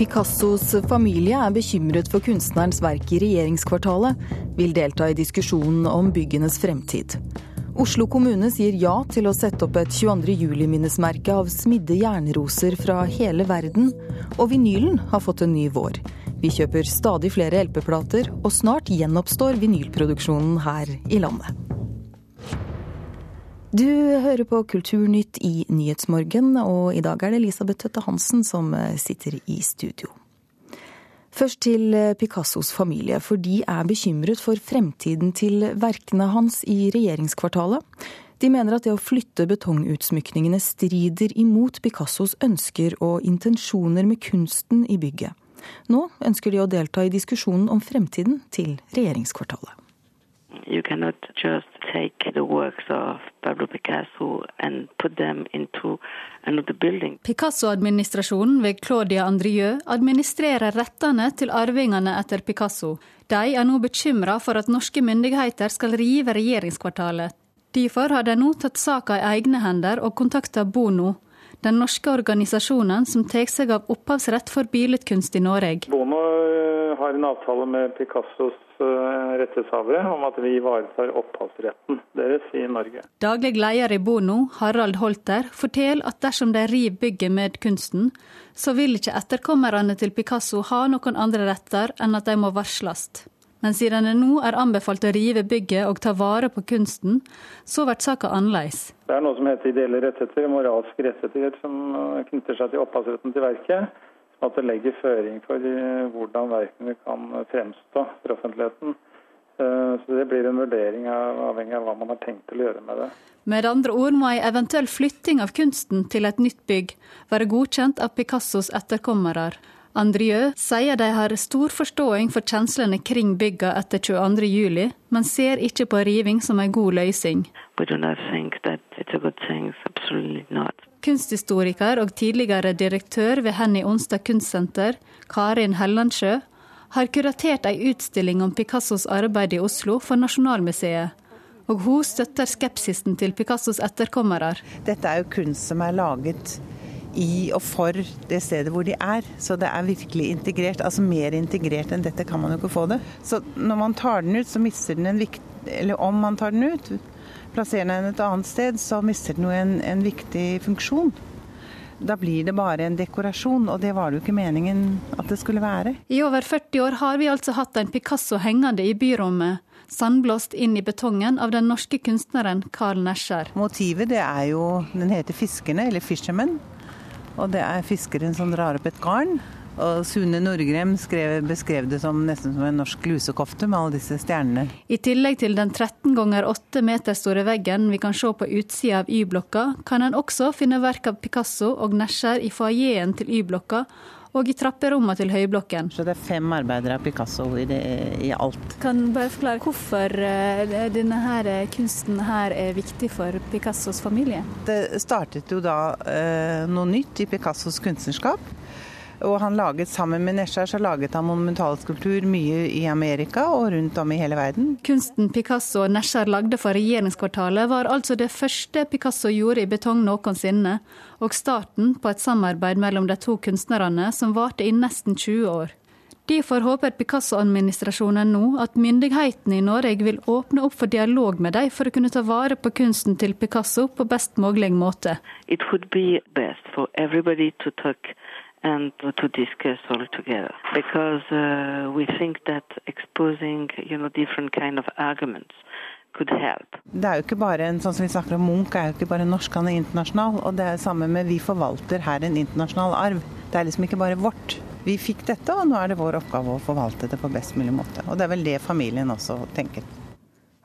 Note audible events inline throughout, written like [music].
Picassos familie er bekymret for kunstnerens verk i regjeringskvartalet, vil delta i diskusjonen om byggenes fremtid. Oslo kommune sier ja til å sette opp et 22. juli-minnesmerke av smidde jernroser fra hele verden, og vinylen har fått en ny vår. Vi kjøper stadig flere LP-plater, og snart gjenoppstår vinylproduksjonen her i landet. Du hører på Kulturnytt i Nyhetsmorgen, og i dag er det Elisabeth Tøtte Hansen som eh, sitter i studio. Først til eh, Picassos familie, for de er bekymret for fremtiden til verkene hans i regjeringskvartalet. De mener at det å flytte betongutsmykningene strider imot Picassos ønsker og intensjoner med kunsten i bygget. Nå ønsker de å delta i diskusjonen om fremtiden til regjeringskvartalet. You cannot just take the works of Pablo Picasso and put them into another building. Picasso-administrasjonen ved Claudia Andrieu administrerer rettene til arvingene etter Picasso. De er nå bekymra for at norske myndigheter skal rive regjeringskvartalet. Derfor har de nå tatt saka i egne hender og kontakta Bono, den norske organisasjonen som tar seg av opphavsrett for billedkunst i Norge. Bono har en avtale med Picassos Eh, rettighetshavere om at vi ivaretar opphavsretten deres i Norge. Daglig leder i Bono, Harald Holter, forteller at dersom de river bygget med kunsten, så vil ikke etterkommerne til Picasso ha noen andre retter enn at de må varsles. Men siden det nå er anbefalt å rive bygget og ta vare på kunsten, så blir saka annerledes. Det er noe som heter ideelle rettigheter, moralske rettigheter, som knytter seg til opphavsretten til verket at det legger føring for eh, hvordan verkene kan fremstå for offentligheten. Eh, så Det blir en vurdering av, avhengig av hva man har tenkt til å gjøre med det. Med andre ord må ei eventuell flytting av kunsten til et nytt bygg være godkjent av Picassos etterkommere. Andrieu sier de har stor forståing for kjenslene kring bygga etter 22.07, men ser ikke på riving som en god løsning. Kunsthistoriker og tidligere direktør ved Henny Onstad kunstsenter, Karin Hellandsjø, har kuratert ei utstilling om Picassos arbeid i Oslo for Nasjonalmuseet. Og hun støtter skepsisen til Picassos etterkommere. Dette er jo kunst som er laget i og for det stedet hvor de er. Så det er virkelig integrert. Altså mer integrert enn dette kan man jo ikke få det. Så når man tar den ut, så mister den en viktig Eller om man tar den ut, plasserer den et annet sted, så mister den jo en, en viktig funksjon. Da blir det bare en dekorasjon, og det var det jo ikke meningen at det skulle være. I over 40 år har vi altså hatt en Picasso hengende i byrommet, sandblåst inn i betongen av den norske kunstneren Carl Nesjar. Motivet det er jo Den heter 'Fiskerne', eller 'Fishermen'. Og det er fiskeren som drar opp et garn. Og Sune Norgrem skrev, beskrev det som nesten som en norsk lusekofte med alle disse stjernene. I tillegg til den 13 ganger 8 meter store veggen vi kan se på utsida av Y-blokka, kan en også finne verk av Picasso og Nesjer i foajeen til Y-blokka og i trapperommene til Høyblokken. Så det er fem arbeidere av Picasso i, det, i alt. Kan du bare forklare hvorfor eh, denne her eh, kunsten her er viktig for Picassos familie? Det startet jo da eh, noe nytt i Picassos kunstnerskap. Og han laget sammen med Nesjar så laget han monumentalskulptur mye i Amerika og rundt om i hele verden. Kunsten Picasso og Nesjar lagde for regjeringskvartalet var altså det første Picasso gjorde i betong noensinne, og starten på et samarbeid mellom de to kunstnerne som varte i nesten 20 år. Derfor håper Picasso-administrasjonen nå at myndighetene i Norge vil åpne opp for dialog med dem for å kunne ta vare på kunsten til Picasso på best mulig måte. It would be best for everybody to talk and to discuss all together because uh, we think that exposing you know different kind of arguments could help. Det er jo ikke bare en, sånn som vi snakker om Munch er jo ikke bare norsk, han er internasjonal. Og det er det samme med vi forvalter her en internasjonal arv. Det er liksom ikke bare vårt. Vi fikk dette, og nå er det vår oppgave å forvalte det på best mulig måte. Og det er vel det familien også tenker.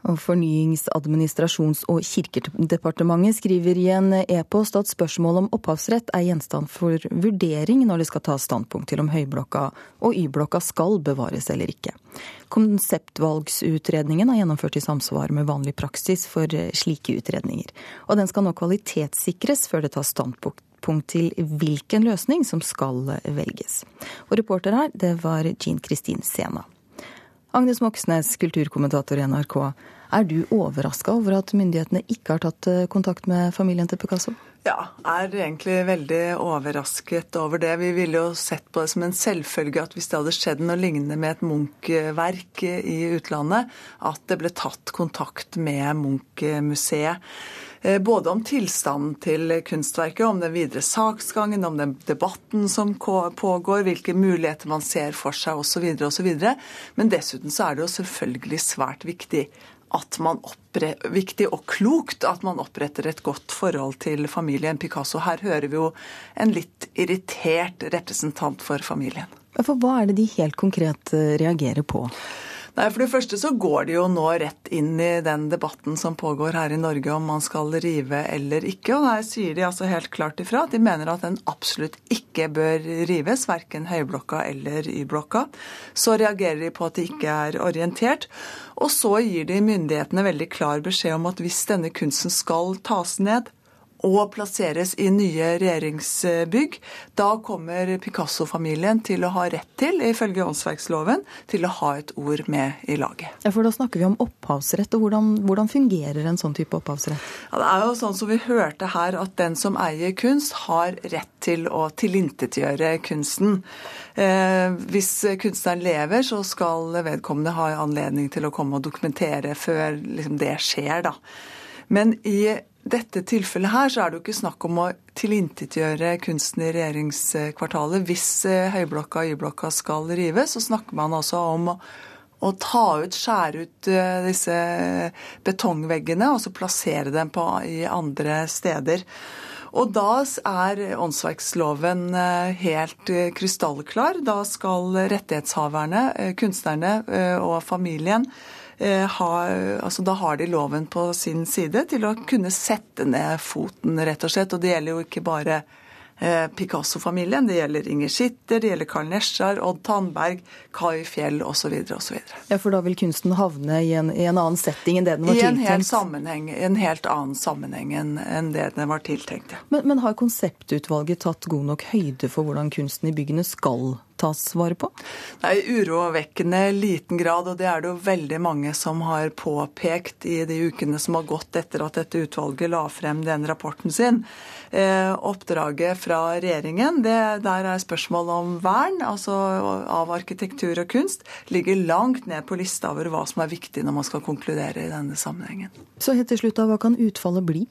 Fornyings-, administrasjons- og kirkedepartementet skriver i en e-post at spørsmålet om opphavsrett er gjenstand for vurdering når det skal tas standpunkt til om Høyblokka og Y-blokka skal bevares eller ikke. Konseptvalgsutredningen er gjennomført i samsvar med vanlig praksis for slike utredninger. Og den skal nå kvalitetssikres før det tas standpunkt til hvilken løsning som skal velges. Og reporter her, det var Jean Kristin Sena. Agnes Moxnes, kulturkommentator i NRK. Er du overraska over at myndighetene ikke har tatt eh, kontakt med familien til Picasso? Ja, er egentlig veldig overrasket over det. Vi ville jo sett på det som en selvfølge at hvis det hadde skjedd noe lignende med et Munch-verk i utlandet, at det ble tatt kontakt med Munch-museet. Eh, både om tilstanden til kunstverket, om den videre saksgangen, om den debatten som pågår, hvilke muligheter man ser for seg osv. osv. Men dessuten så er det jo selvfølgelig svært viktig at man viktig og klokt at man oppretter et godt forhold til familien Picasso. Her hører vi jo en litt irritert representant for familien. For hva er det de helt konkret eh, reagerer på? Nei, For det første så går de jo nå rett inn i den debatten som pågår her i Norge om man skal rive eller ikke. Og der sier de altså helt klart ifra at de mener at den absolutt ikke bør rives, verken Høyblokka eller Y-blokka. Så reagerer de på at de ikke er orientert. Og så gir de myndighetene veldig klar beskjed om at hvis denne kunsten skal tas ned, og plasseres i nye regjeringsbygg. Da kommer Picasso-familien til å ha rett til, ifølge åndsverksloven, til å ha et ord med i laget. Ja, For da snakker vi om opphavsrett, og hvordan, hvordan fungerer en sånn type opphavsrett? Ja, det er jo sånn som vi hørte her, at den som eier kunst, har rett til å tilintetgjøre kunsten. Eh, hvis kunstneren lever, så skal vedkommende ha anledning til å komme og dokumentere før liksom, det skjer, da. Men i dette tilfellet her så er det jo ikke snakk om å tilintetgjøre kunsten i regjeringskvartalet. Hvis eh, Høyblokka og Y-blokka skal rives, så snakker man altså om å, å ta ut, skjære ut eh, disse betongveggene og så plassere dem på, i andre steder. Og da er åndsverksloven eh, helt krystallklar. Da skal rettighetshaverne, kunstnerne og familien ha, altså da har de loven på sin side til å kunne sette ned foten, rett og slett. Og det gjelder jo ikke bare eh, Picasso-familien. Det gjelder Inger Schitter, det gjelder Carl Nesjar, Odd Tandberg, Kai Fjell osv. osv. Ja, for da vil kunsten havne i en, i en, annen setting enn det den var tiltenkt? I en helt, sammenheng, en helt annen sammenheng enn det den var tiltenkt. Ja. Men, men har konseptutvalget tatt god nok høyde for hvordan kunsten i byggene skal tas vare på? Nei, Urovekkende liten grad, og det er det jo veldig mange som har påpekt i de ukene som har gått etter at dette utvalget la frem den rapporten sin. Eh, oppdraget fra regjeringen, det, der er spørsmål om vern, altså av arkitektur og kunst, ligger langt ned på lista over hva som er viktig når man skal konkludere i denne sammenhengen. Så helt til slutt, da, hva kan utfallet bli?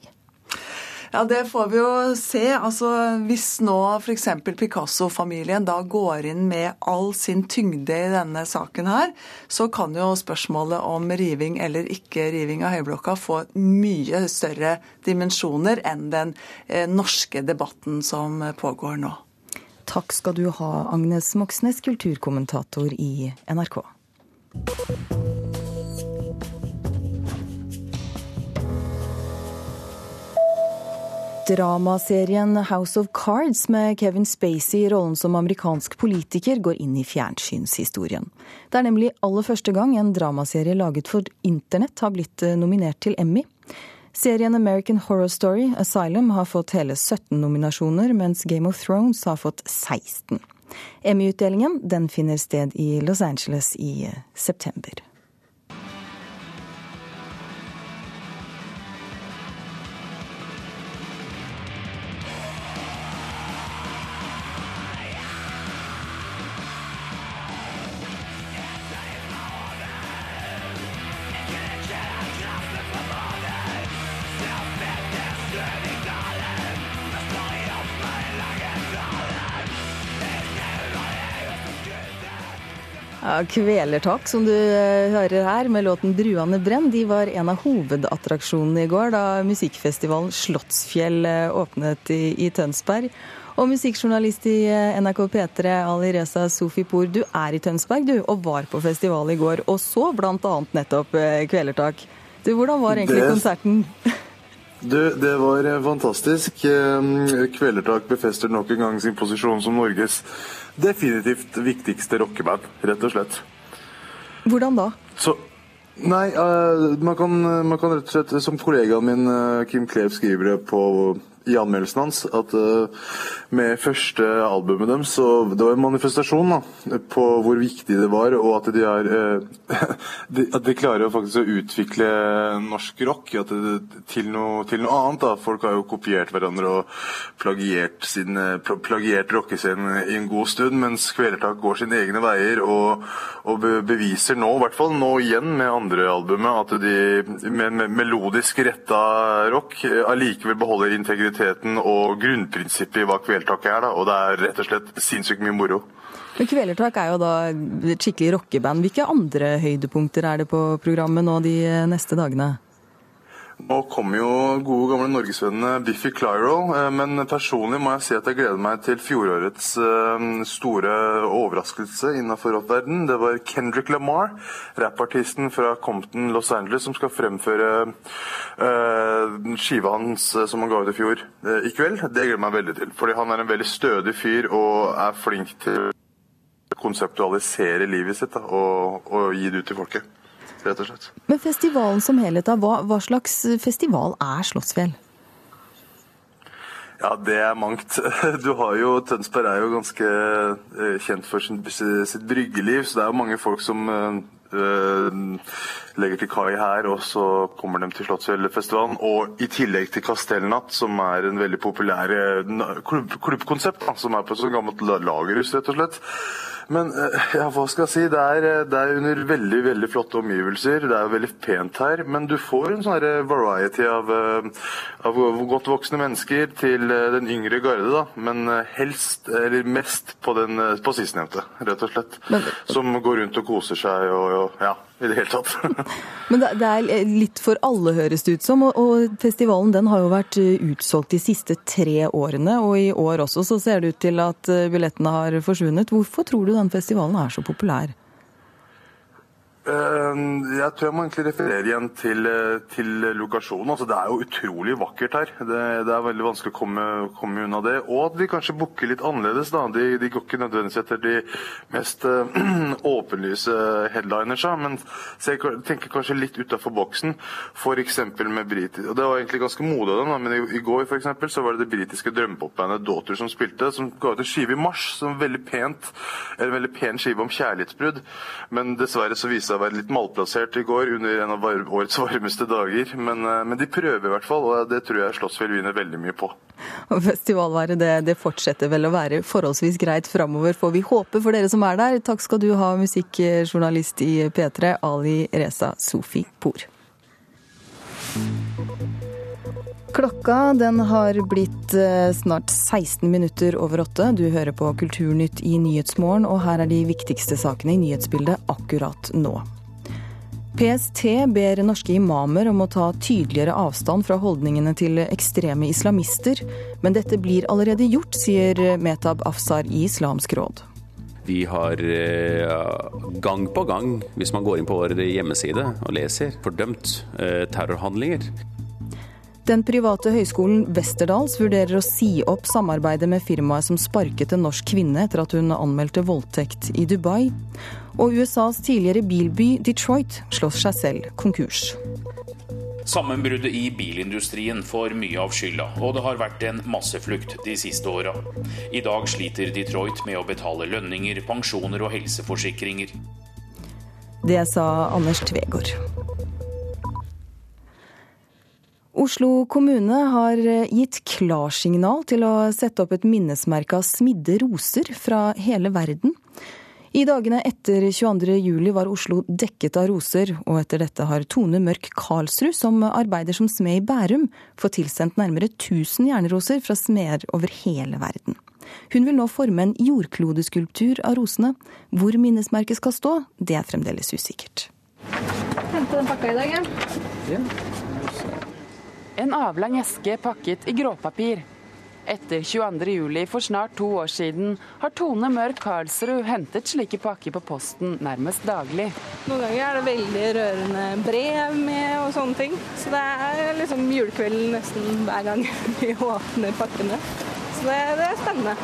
Ja, Det får vi jo se. Altså, Hvis nå f.eks. Picasso-familien da går inn med all sin tyngde i denne saken her, så kan jo spørsmålet om riving eller ikke riving av Høyblokka få mye større dimensjoner enn den eh, norske debatten som pågår nå. Takk skal du ha, Agnes Moxnes, kulturkommentator i NRK. Dramaserien House of Cards med Kevin Spacey i rollen som amerikansk politiker går inn i fjernsynshistorien. Det er nemlig aller første gang en dramaserie laget for internett har blitt eh, nominert til Emmy. Serien American Horror Story Asylum har fått hele 17 nominasjoner, mens Game of Thrones har fått 16. Emmy-utdelingen finner sted i Los Angeles i eh, september. Ja, Kvelertak, som du eh, hører her, med låten 'Druane brenn', de var en av hovedattraksjonene i går da musikkfestivalen Slottsfjell eh, åpnet i, i Tønsberg. Og musikkjournalist i eh, NRK P3, Ali Reza Sofipour, du er i Tønsberg du, og var på festival i går, og så bl.a. nettopp Kvelertak. Du, Hvordan var egentlig det... konserten? [laughs] Du, Det var fantastisk. Kvelertak befester nok en gang sin posisjon som Norges definitivt viktigste rockeband, rett og slett. Hvordan da? Så, nei, uh, man, kan, man, kan, rett og slett, som kollegaen min uh, Kim Klev skriver det på i anmeldelsen hans at uh, med første albumet deres så det var en manifestasjon da, på hvor viktig det var, og at de, er, [laughs] de, at de klarer faktisk å utvikle norsk rock det, til, noe, til, noe, annet. da. Folk har jo kopiert hverandre og plagiert, sin, plagiert rockescenen i en god stund, mens Kvelertak går sine egne veier og, og beviser nå, i hvert fall nå igjen med andre albumet, at de med, med melodisk retta rock allikevel beholder integriteten og grunnprinsippet i hva Kvelertak er. da, Og det er rett og slett sinnssykt mye moro. Men Kvelertak er jo da et skikkelig rockeband. Hvilke andre høydepunkter er det på programmet nå de neste dagene? Nå kommer jo gode gamle norgesvennene Biffy Clyro, eh, men personlig må jeg si at jeg gleder meg til fjorårets eh, store overraskelse innenfor rockverden. Det var Kendrick Lamar, rappartisten fra Compton, Los Angeles, som skal fremføre uh, skiva hans som han ga ut i fjor i kveld. Det gleder jeg meg veldig til, fordi han er en veldig stødig fyr og er flink til å konseptualisere livet sitt da, og, og gi det ut til folket rett og slett. Men festivalen som helhet, hva, hva slags festival er Slottsfjell? Ja, det er mangt. [laughs] Du har jo, Tønsberg er jo ganske eh, kjent for sin, sitt bryggeliv, så det er jo mange folk som uh, legger til kai her, og så kommer de til Slottsfjellfestivalen. Og i tillegg til Kastellnatt, som er en veldig populær klubb, klubbkonsept, som er på et sånt gammelt lagerhus, rett og slett. Men eh, ja, hva skal jeg si? Det er, eh, det er, under veldig veldig flotte omgivelser. Det er veldig pent her. Men du får en sånn variety av, eh, av, godt voksne mennesker til den yngre garde. da. Men helst, eller mest på, den, på sistnevnte, rett og slett. Men, Som går rundt og koser seg og, og ja i det hele tatt. [laughs] Men det er litt for alle, høres det ut som. Og festivalen den har jo vært eh, utsolgt de siste tre årene. Og i år også så ser det ut til at eh, billettene har forsvunnet. Hvorfor tror du den festivalen er så populær? Ehm, jeg tror jeg må egentlig referere igjen til, eh, til lokasjonen. Altså, det er jo utrolig vakkert her. Det, det er veldig vanskelig å komme, komme, unna det. Og at de kanskje booker litt annerledes. Da. De, de går ikke nødvendigvis etter de mest uh, [clears throat] åpenlyse headliners, men jeg tenker kanskje litt utafor boksen. F.eks. med britisk Og det var egentlig ganske modig av dem, men i, i går for eksempel, så var det det britiske drømmepopbandet Daughter som spilte, som ga ut en skive i mars som veldig pent, en veldig pen skive om kjærlighetsbrudd. Men dessverre så viser seg å være litt malplassert i går under en av årets varmeste dager. Men, eh, men de prøver i hvert fall, og det tror jeg Slottsfjell vinner veldig mye på. Og Festivalværet det, det, fortsetter vel å være forholdsvis greit framover, får vi håpe for dere som er der. Takk skal du ha, musikkjournalist i P3, Ali Reza Sofi Por. Klokka den har blitt eh, snart 16 minutter over åtte. Du hører på Kulturnytt i Nyhetsmorgen, og her er de viktigste sakene i nyhetsbildet akkurat nå. PST ber norske imamer om å ta tydeligere avstand fra holdningene til ekstreme islamister, men dette blir allerede gjort, sier Metab Afsar i Islamsk råd. Vi har eh, gang på gang, hvis man går inn på vår hjemmeside og leser, fordømt eh, terrorhandlinger. Den private høyskolen Westerdals vurderer å si opp samarbeidet med firmaet som sparket en norsk kvinne etter at hun anmeldte voldtekt i Dubai. Og USAs tidligere bilby Detroit slår seg selv konkurs. Sammenbruddet i bilindustrien får mye av skylda, og det har vært en masseflukt de siste åra. I dag sliter Detroit med å betale lønninger, pensjoner og helseforsikringer. Det sa Anders Tvegård. Oslo kommune har eh, gitt klarsignal til å sette opp et minnesmerke av smidde roser fra hele verden. I dagene etter 22.07 var Oslo dekket av roser, og etter dette har Tone Mørk Karlsrud, som arbeider som smed i Bærum, fått tilsendt nærmere 1000 jernroser fra smeder over hele verden. Hun vil nå forme en jordklodeskulptur av rosene. Hvor minnesmerket skal stå, det er fremdeles usikkert. Hente den pakka i dag, ja. En avlang eske pakket i gråpapir. Etter 22.07 for snart to år siden har Tone Mørk Karlsrud hentet slike pakker på posten nærmest daglig. Noen ganger er det veldig rørende brev med og sånne ting. Så det er liksom julekvelden nesten hver gang [laughs] vi åpner pakkene. Så det, det er spennende.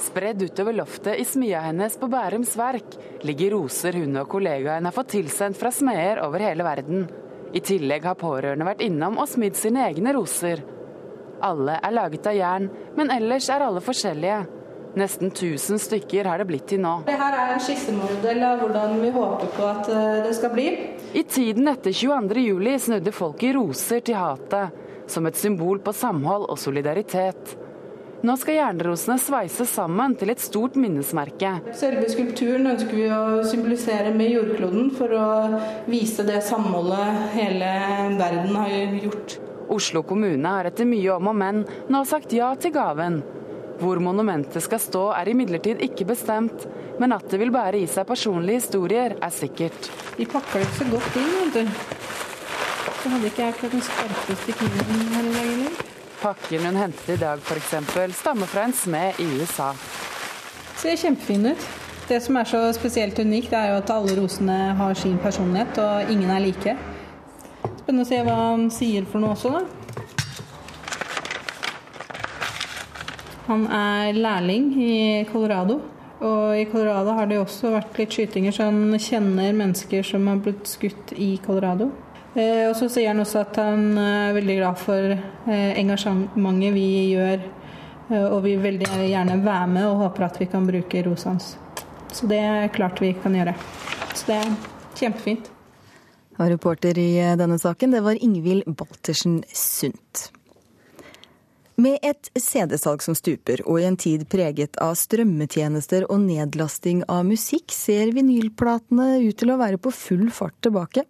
Spredd utover loftet i smia hennes på Bærums Verk ligger roser hun og kollegaen har fått tilsendt fra smeder over hele verden. I tillegg har pårørende vært innom og smidd sine egne roser. Alle er laget av jern, men ellers er alle forskjellige. Nesten 1000 stykker har det blitt til nå. Det her er en skissemodell av hvordan vi håper på at eh, det skal bli. I tiden etter 22.07 snudde folk i roser til hatet, som et symbol på samhold og solidaritet. Nå skal jernrosene sveises sammen til et stort minnesmerke. Selve skulpturen ønsker vi å symbolisere med jordkloden for å vise det samholdet hele verden har gjort. Oslo kommune har etter mye om og men nå sagt ja til gaven. Hvor monumentet skal stå er imidlertid ikke bestemt, men at det vil bære i seg personlige historier er sikkert. De pakker det ikke så godt inn, vet du. Så hadde ikke jeg akkurat den skarpeste kniven her i dag heller. Pakken hun hentet i dag f.eks. stammer fra en smed i USA. Ser kjempefin ut. Det som er så spesielt unikt, er jo at alle rosene har sin personlighet, og ingen er like. Spennende å se hva han sier for noe også, da. Han er lærling i Colorado. Og i Colorado har det også vært litt skytinger, så han kjenner mennesker som har blitt skutt i Colorado. Eh, og så sier han også at han er veldig glad for eh, engasjementet vi gjør, eh, og vil veldig gjerne være med og håper at vi kan bruke rosa hans. Så det er klart vi kan gjøre. Så det er kjempefint. Og reporter i denne saken, det var Ingvild Baltersen Sundt. Med et CD-salg som stuper, og i en tid preget av strømmetjenester og nedlasting av musikk, ser vinylplatene ut til å være på full fart tilbake.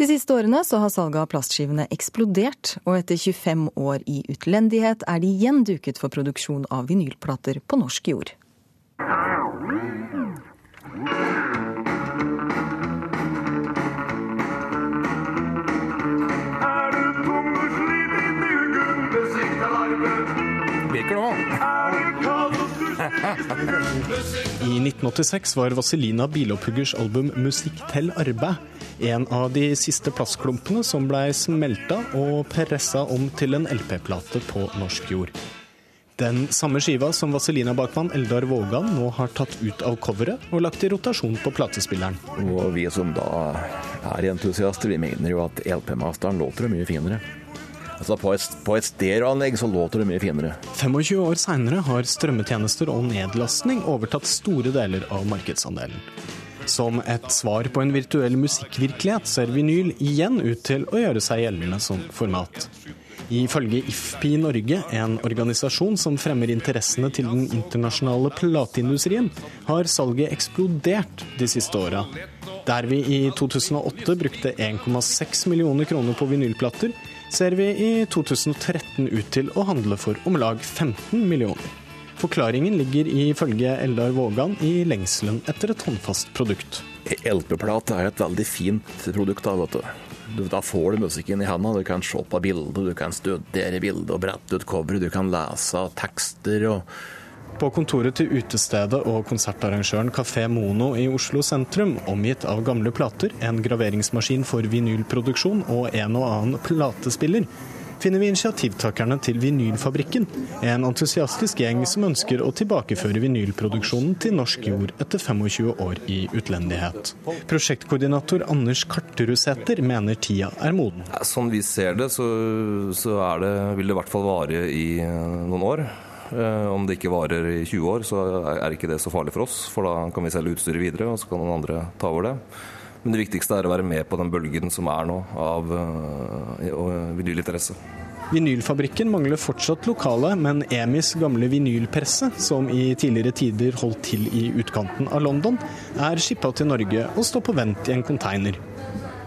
De siste årene så har salget av plastskivene eksplodert, og etter 25 år i utlendighet er de igjen duket for produksjon av vinylplater på norsk jord. I 1986 var Vazelina Bilopphuggers album 'Musikk til arbeid' en av de siste plastklumpene som blei smelta og pressa om til en LP-plate på norsk jord. Den samme skiva som Vazelina-bakmann Eldar Vågan nå har tatt ut av coveret og lagt i rotasjon på platespilleren. Og vi som da er entusiaster, vi mener jo at LP-masteren låter mye finere. Altså På et, på et stereoanlegg så låter det mye finere. 25 år seinere har strømmetjenester og nedlastning overtatt store deler av markedsandelen. Som et svar på en virtuell musikkvirkelighet ser vinyl igjen ut til å gjøre seg gjeldende som format. Ifølge IFPI Norge, en organisasjon som fremmer interessene til den internasjonale plateindustrien, har salget eksplodert de siste åra. Der vi i 2008 brukte 1,6 millioner kroner på vinylplater, ser vi i 2013 ut til å handle for om lag 15 millioner. Forklaringen ligger ifølge Eldar Vågan i lengselen etter et håndfast produkt. LP-plate er et veldig fint produkt. Da, vet du. da får du musikken i hendene. Du kan se på bildet, du kan studere bildet og brette ut coveret, du kan lese tekster. og på kontoret til utestedet og konsertarrangøren Kafé Mono i Oslo sentrum, omgitt av gamle plater, en graveringsmaskin for vinylproduksjon og en og annen platespiller, finner vi initiativtakerne til Vinylfabrikken, en entusiastisk gjeng som ønsker å tilbakeføre vinylproduksjonen til norsk jord etter 25 år i utlendighet. Prosjektkoordinator Anders Karterudsæter mener tida er moden. Sånn vi ser det, så, så det, vil det i hvert fall vare i noen år. Om det ikke varer i 20 år, så er ikke det så farlig for oss. For da kan vi selge utstyret videre, og så kan noen andre ta over det. Men det viktigste er å være med på den bølgen som er nå av vinylinteresse. Vinylfabrikken mangler fortsatt lokale, men Emis gamle vinylpresse, som i tidligere tider holdt til i utkanten av London, er skippa til Norge og står på vent i en konteiner.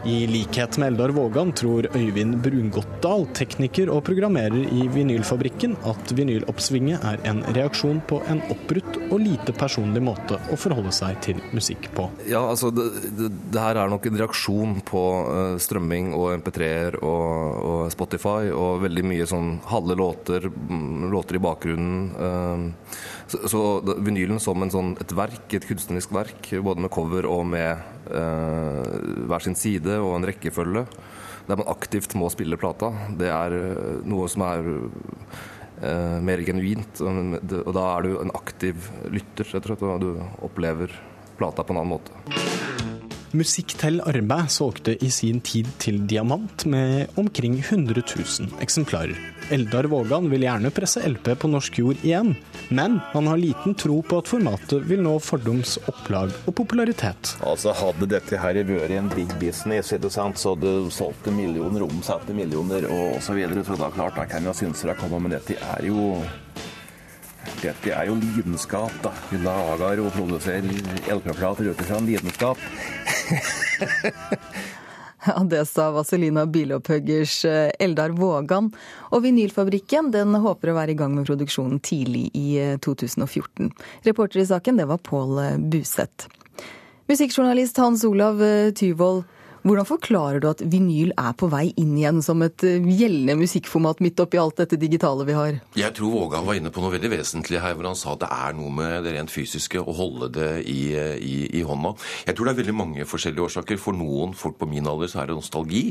I likhet med Eldar Vågan tror Øyvind Brungottdal, tekniker og programmerer i Vinylfabrikken, at vinyloppsvinget er en reaksjon på en oppbrutt og lite personlig måte å forholde seg til musikk på. Ja, altså det, det, det her er nok en reaksjon på uh, strømming og MP3-er og, og, Spotify og veldig mye sånn halve låter, låter i bakgrunnen. Uh, så, vinylen som sånn, et verk, et kunstnerisk verk, både med cover og med eh, hver sin side og en rekkefølge, der man aktivt må spille plata, det er noe som er eh, mer genuint. Og da er du en aktiv lytter, rett og slett, og du opplever plata på en annen måte. Musikk til arbeid solgte i sin tid til diamant med omkring 100 000 eksemplarer. Eldar Vågan vil gjerne presse LP på norsk jord igjen, men han har liten tro på at formatet vil nå fordums opplag og popularitet. Altså Hadde dette her vært en big business, ikke sant, så du solgt millioner, omsatte millioner og osv. Så, videre, så da klart, da kan jo synsere komme, men dette er jo dette er jo lidenskap, da. Vi lager og produserer LP-plater ut ifra en lidenskap. [laughs] Ja, Det sa Vazelina Bilopphøggers eh, Eldar Vågan. Og Vinylfabrikken den håper å være i gang med produksjonen tidlig i 2014. Eh, Reporter i saken det var Pål eh, Buseth. Musikkjournalist Hans Olav Tyvold, hvordan forklarer du at vinyl er på vei inn igjen som et eh, gjeldende musikkformat midt oppi alt dette digitale vi har? Jeg tror Vågan var inne på noe veldig vesentlig her, hvor han sa at det er noe med det rent fysiske å holde det i, i, i hånda. Jeg tror det er veldig mange forskjellige årsaker. For noen folk på min alder så er det nostalgi.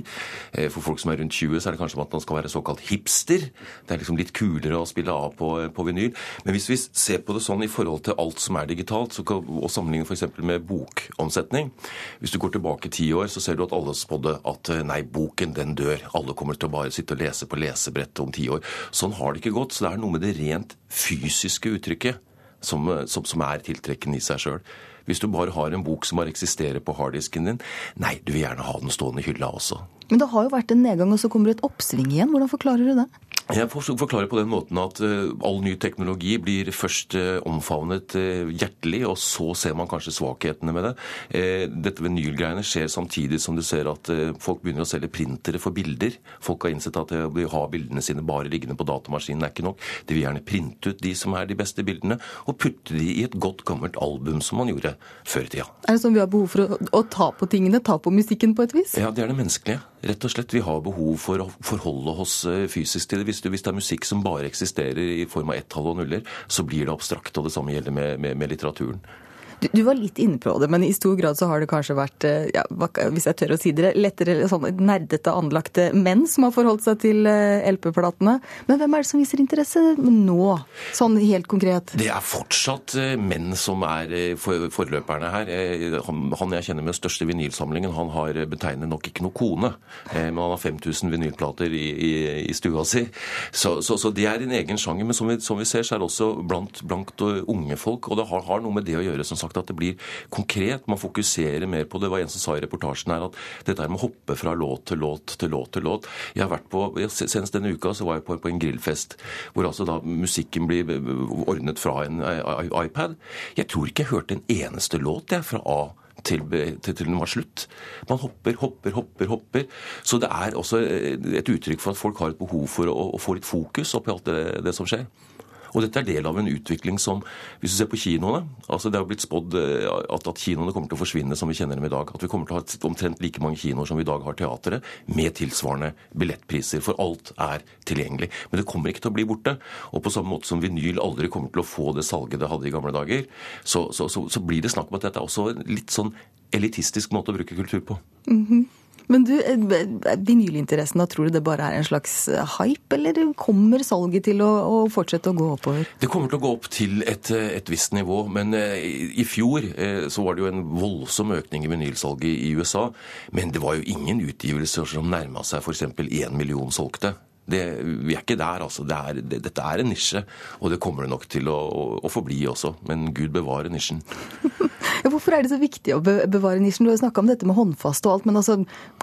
Eh, for folk som er rundt 20 så er det kanskje at man skal være såkalt hipster. Det er liksom litt kulere å spille av på, på vinyl. Men hvis vi ser på det sånn i forhold til alt som er digitalt, så kan, og sammenligner f.eks. med bokomsetning Hvis du går tilbake ti år, så ser du at alle spådde at eh, nei, boken den dør. Alle kommer til å bare sitte og lese på lesebrettet om ti år. Sånn har det ikke gått. Så det er noe med det rent fysiske uttrykket som, eh, som, som er tiltrekkende i seg sjøl. Hvis du bare har en bok som bare eksisterer på harddisken din, nei, du vil gjerne ha den stående i hylla også. Men det har jo vært en nedgang, og så kommer det et oppsving igjen. Hvordan forklarer du det? Jeg forklarer på den måten at uh, all ny teknologi blir først uh, omfavnet uh, hjertelig, og så ser man kanskje svakhetene med det. dette vinylgreiene skjer samtidig som du ser at folk begynner å selge printere for bilder. Folk har innsett at å ha bildene sine bare liggende på datamaskinen er ikke nok. De vil gjerne printe ut de som er de beste bildene, og putte de i et godt gammelt album, som man gjorde før i tida. Er det sånn vi har behov for å, å ta på tingene, ta på musikken på et vis? Ja, det er det menneskelige. Rett og slett, Vi har behov for å forholde oss fysisk til det. Hvis, det er musikk som bare eksisterer i form av ett-tall og nuller, så blir det abstrakt. Og det samme gjelder med, med, med litteraturen. Du, du, var litt inne på det, men i stor grad så har det kanskje vært, eh, ja, hvis jeg tør å si det, lettere sånn nerdete anlagte menn som har forholdt seg til eh, LP-platene. Men hvem er det som viser interesse nå, sånn helt konkret? Det er fortsatt eh, menn som er forløperne her. Han jeg kjenner med største vinylsamlingen, han har betegnet nok ikke noe kone, men han har 5000 vinylplater i, i, i stua si. Så, så, så, det er en egen sjanger. Men som vi, som vi ser, så er det også blant, blant unge folk, og det har, har noe med det å gjøre, som sagt sagt at det blir konkret. Man fokuserer mer på det. Det var en som sa i reportasjen her at dette med å hoppe fra låt til låt til låt til låt Jeg har vært på, Senest denne uka så var jeg på, på en grillfest hvor altså da musikken blir ordnet fra en iPad. Jeg tror ikke jeg hørte en eneste låt jeg, fra A til, til, til, den var slutt. Man hopper, hopper, hopper, hopper. Så det er også et uttrykk for at folk har et behov for å, å få litt fokus oppi alt det, det som skjer. Og dette er del av en utvikling som Hvis du ser på kinoene altså Det har blitt spådd eh, at, at, kinoene kommer til å forsvinne som vi kjenner dem i dag. At vi kommer til å ha omtrent like mange kinoer som vi i dag har teatre, med tilsvarende billettpriser. For alt er tilgjengelig. Men det kommer ikke til å bli borte. Og på samme måte som vinyl aldri kommer til å få det salget det hadde i gamle dager, så, så, så, så blir det snakk om at dette er også en litt sånn elitistisk måte å bruke kultur på. Mm -hmm. Men du, eh, vinylinteressen, da tror du det bare er en slags eh, hype, eller kommer salget til å, å fortsette å gå oppover? Det kommer til å gå opp til et, eh, et visst nivå, men i fjor så var det jo en voldsom økning i vinylsalget i USA. Men det var jo ingen utgivelser som nærma seg f.eks. én million solgte. Det, vi er ikke der, altså. Det er, det, dette er en nisje, og det kommer det nok til å, å, å forbli også. Men gud bevare nisjen. [laughs] Hvorfor er det så viktig å bevare nisjen? Du har snakka om dette med håndfast og alt, men altså,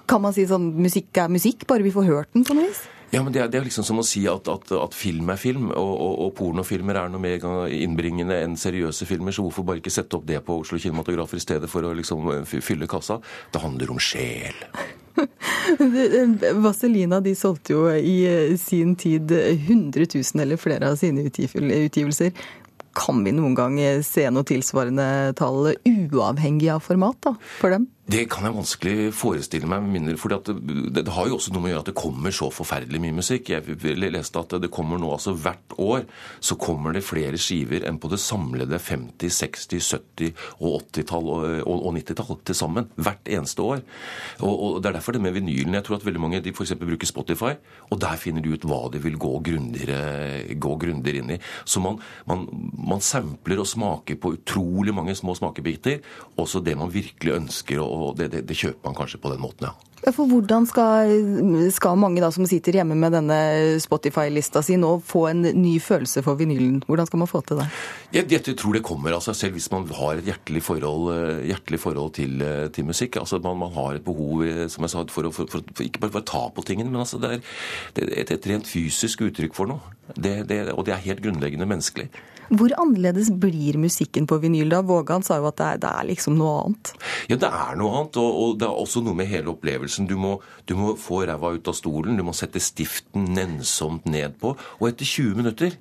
kan man si sånn musikk er musikk, bare vi får hørt den på noe vis? Ja, men det er, det er, liksom som å si at, at, at film er film, og, og, og, pornofilmer er noe mer innbringende enn seriøse filmer, så hvorfor bare ikke sette opp det på Oslo Kinematografer i stedet for å liksom fylle kassa? Det handler om sjel. [laughs] Vazelina de solgte jo i eh, sin tid 100 000 eller flere av sine utgivelser. Kan vi noen gang se noe tilsvarende tall, uavhengig av format, da, for dem? Det kan jeg vanskelig forestille meg. Mindre, fordi det, det, har jo også noe med å gjøre at det kommer så forferdelig mye musikk. Jeg leste at det kommer nå altså hvert år så kommer det flere skiver enn på det samlede 50-, 60-, 70- og 80-tall og, og, og 90-tall til sammen. Hvert eneste år. Og, og, Det er derfor det med vinylen. Jeg tror at veldig mange de f.eks. bruker Spotify, og der finner de ut hva de vil gå grundigere inn i. Så man, man, man sampler og smaker på utrolig mange små smakebiter, også det man virkelig ønsker å og det, det, det, kjøper man kanskje på den måten, ja. For hvordan skal, skal mange da som sitter hjemme med denne Spotify-lista si nå få en ny følelse for vinylen? Hvordan skal man få til det? Jeg, jeg tror det kommer av seg selv hvis man har et hjertelig forhold, hjertelig forhold til, til, musikk. Altså man, man, har et behov som jeg sa, for, å, for, for, for ikke bare for å ta på tingene, men altså det er, det er et, et, rent fysisk uttrykk for noe. Det, og det er helt grunnleggende menneskelig. Hvor annerledes blir musikken på vinyl da? Vågan sa jo at det er, det er, liksom noe annet. Ja, det er noe annet, og, og, det er også noe med hele opplevelsen. Du må, du må få ræva ut av stolen, du må sette stiften nennsomt ned på, og etter 20 minutter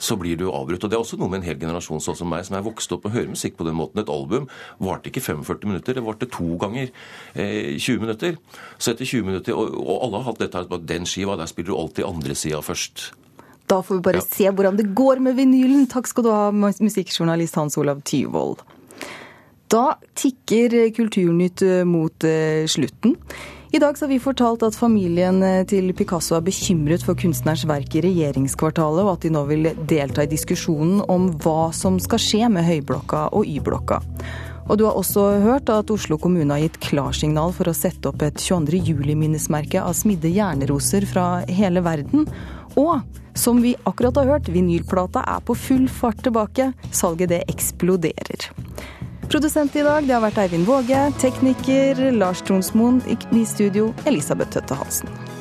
så blir du avbrutt. Og Det er også noe med en hel generasjon sånn som meg, som er vokst opp og hører musikk på den måten. Et album varte ikke 45 minutter, det varte to ganger eh, 20 minutter. Så etter 20 minutter, og, og alle har hatt dette at den skiva, der spiller du alltid andre sida først. Da får vi bare ja. se hvordan det går med vinylen. Takk skal du ha, musikkjournalist Hans Olav Tyvold. Da tikker Kulturnytt eh, mot eh, slutten. I dag har vi fortalt at familien eh, til Picasso er bekymret for kunstnerens verk i regjeringskvartalet, og at de nå vil delta i diskusjonen om hva som skal skje med Høyblokka og Y-blokka. Og du har også hørt at Oslo kommune har gitt klarsignal for å sette opp et 22. juli-minnesmerke av smidde jernroser fra hele verden. Og som vi akkurat har hørt, vinylplata er på full fart tilbake. Salget det eksploderer. Produsent i dag det har vært Eivind Våge. Tekniker Lars Tronsmoen. I studio Elisabeth Tøtte Hansen.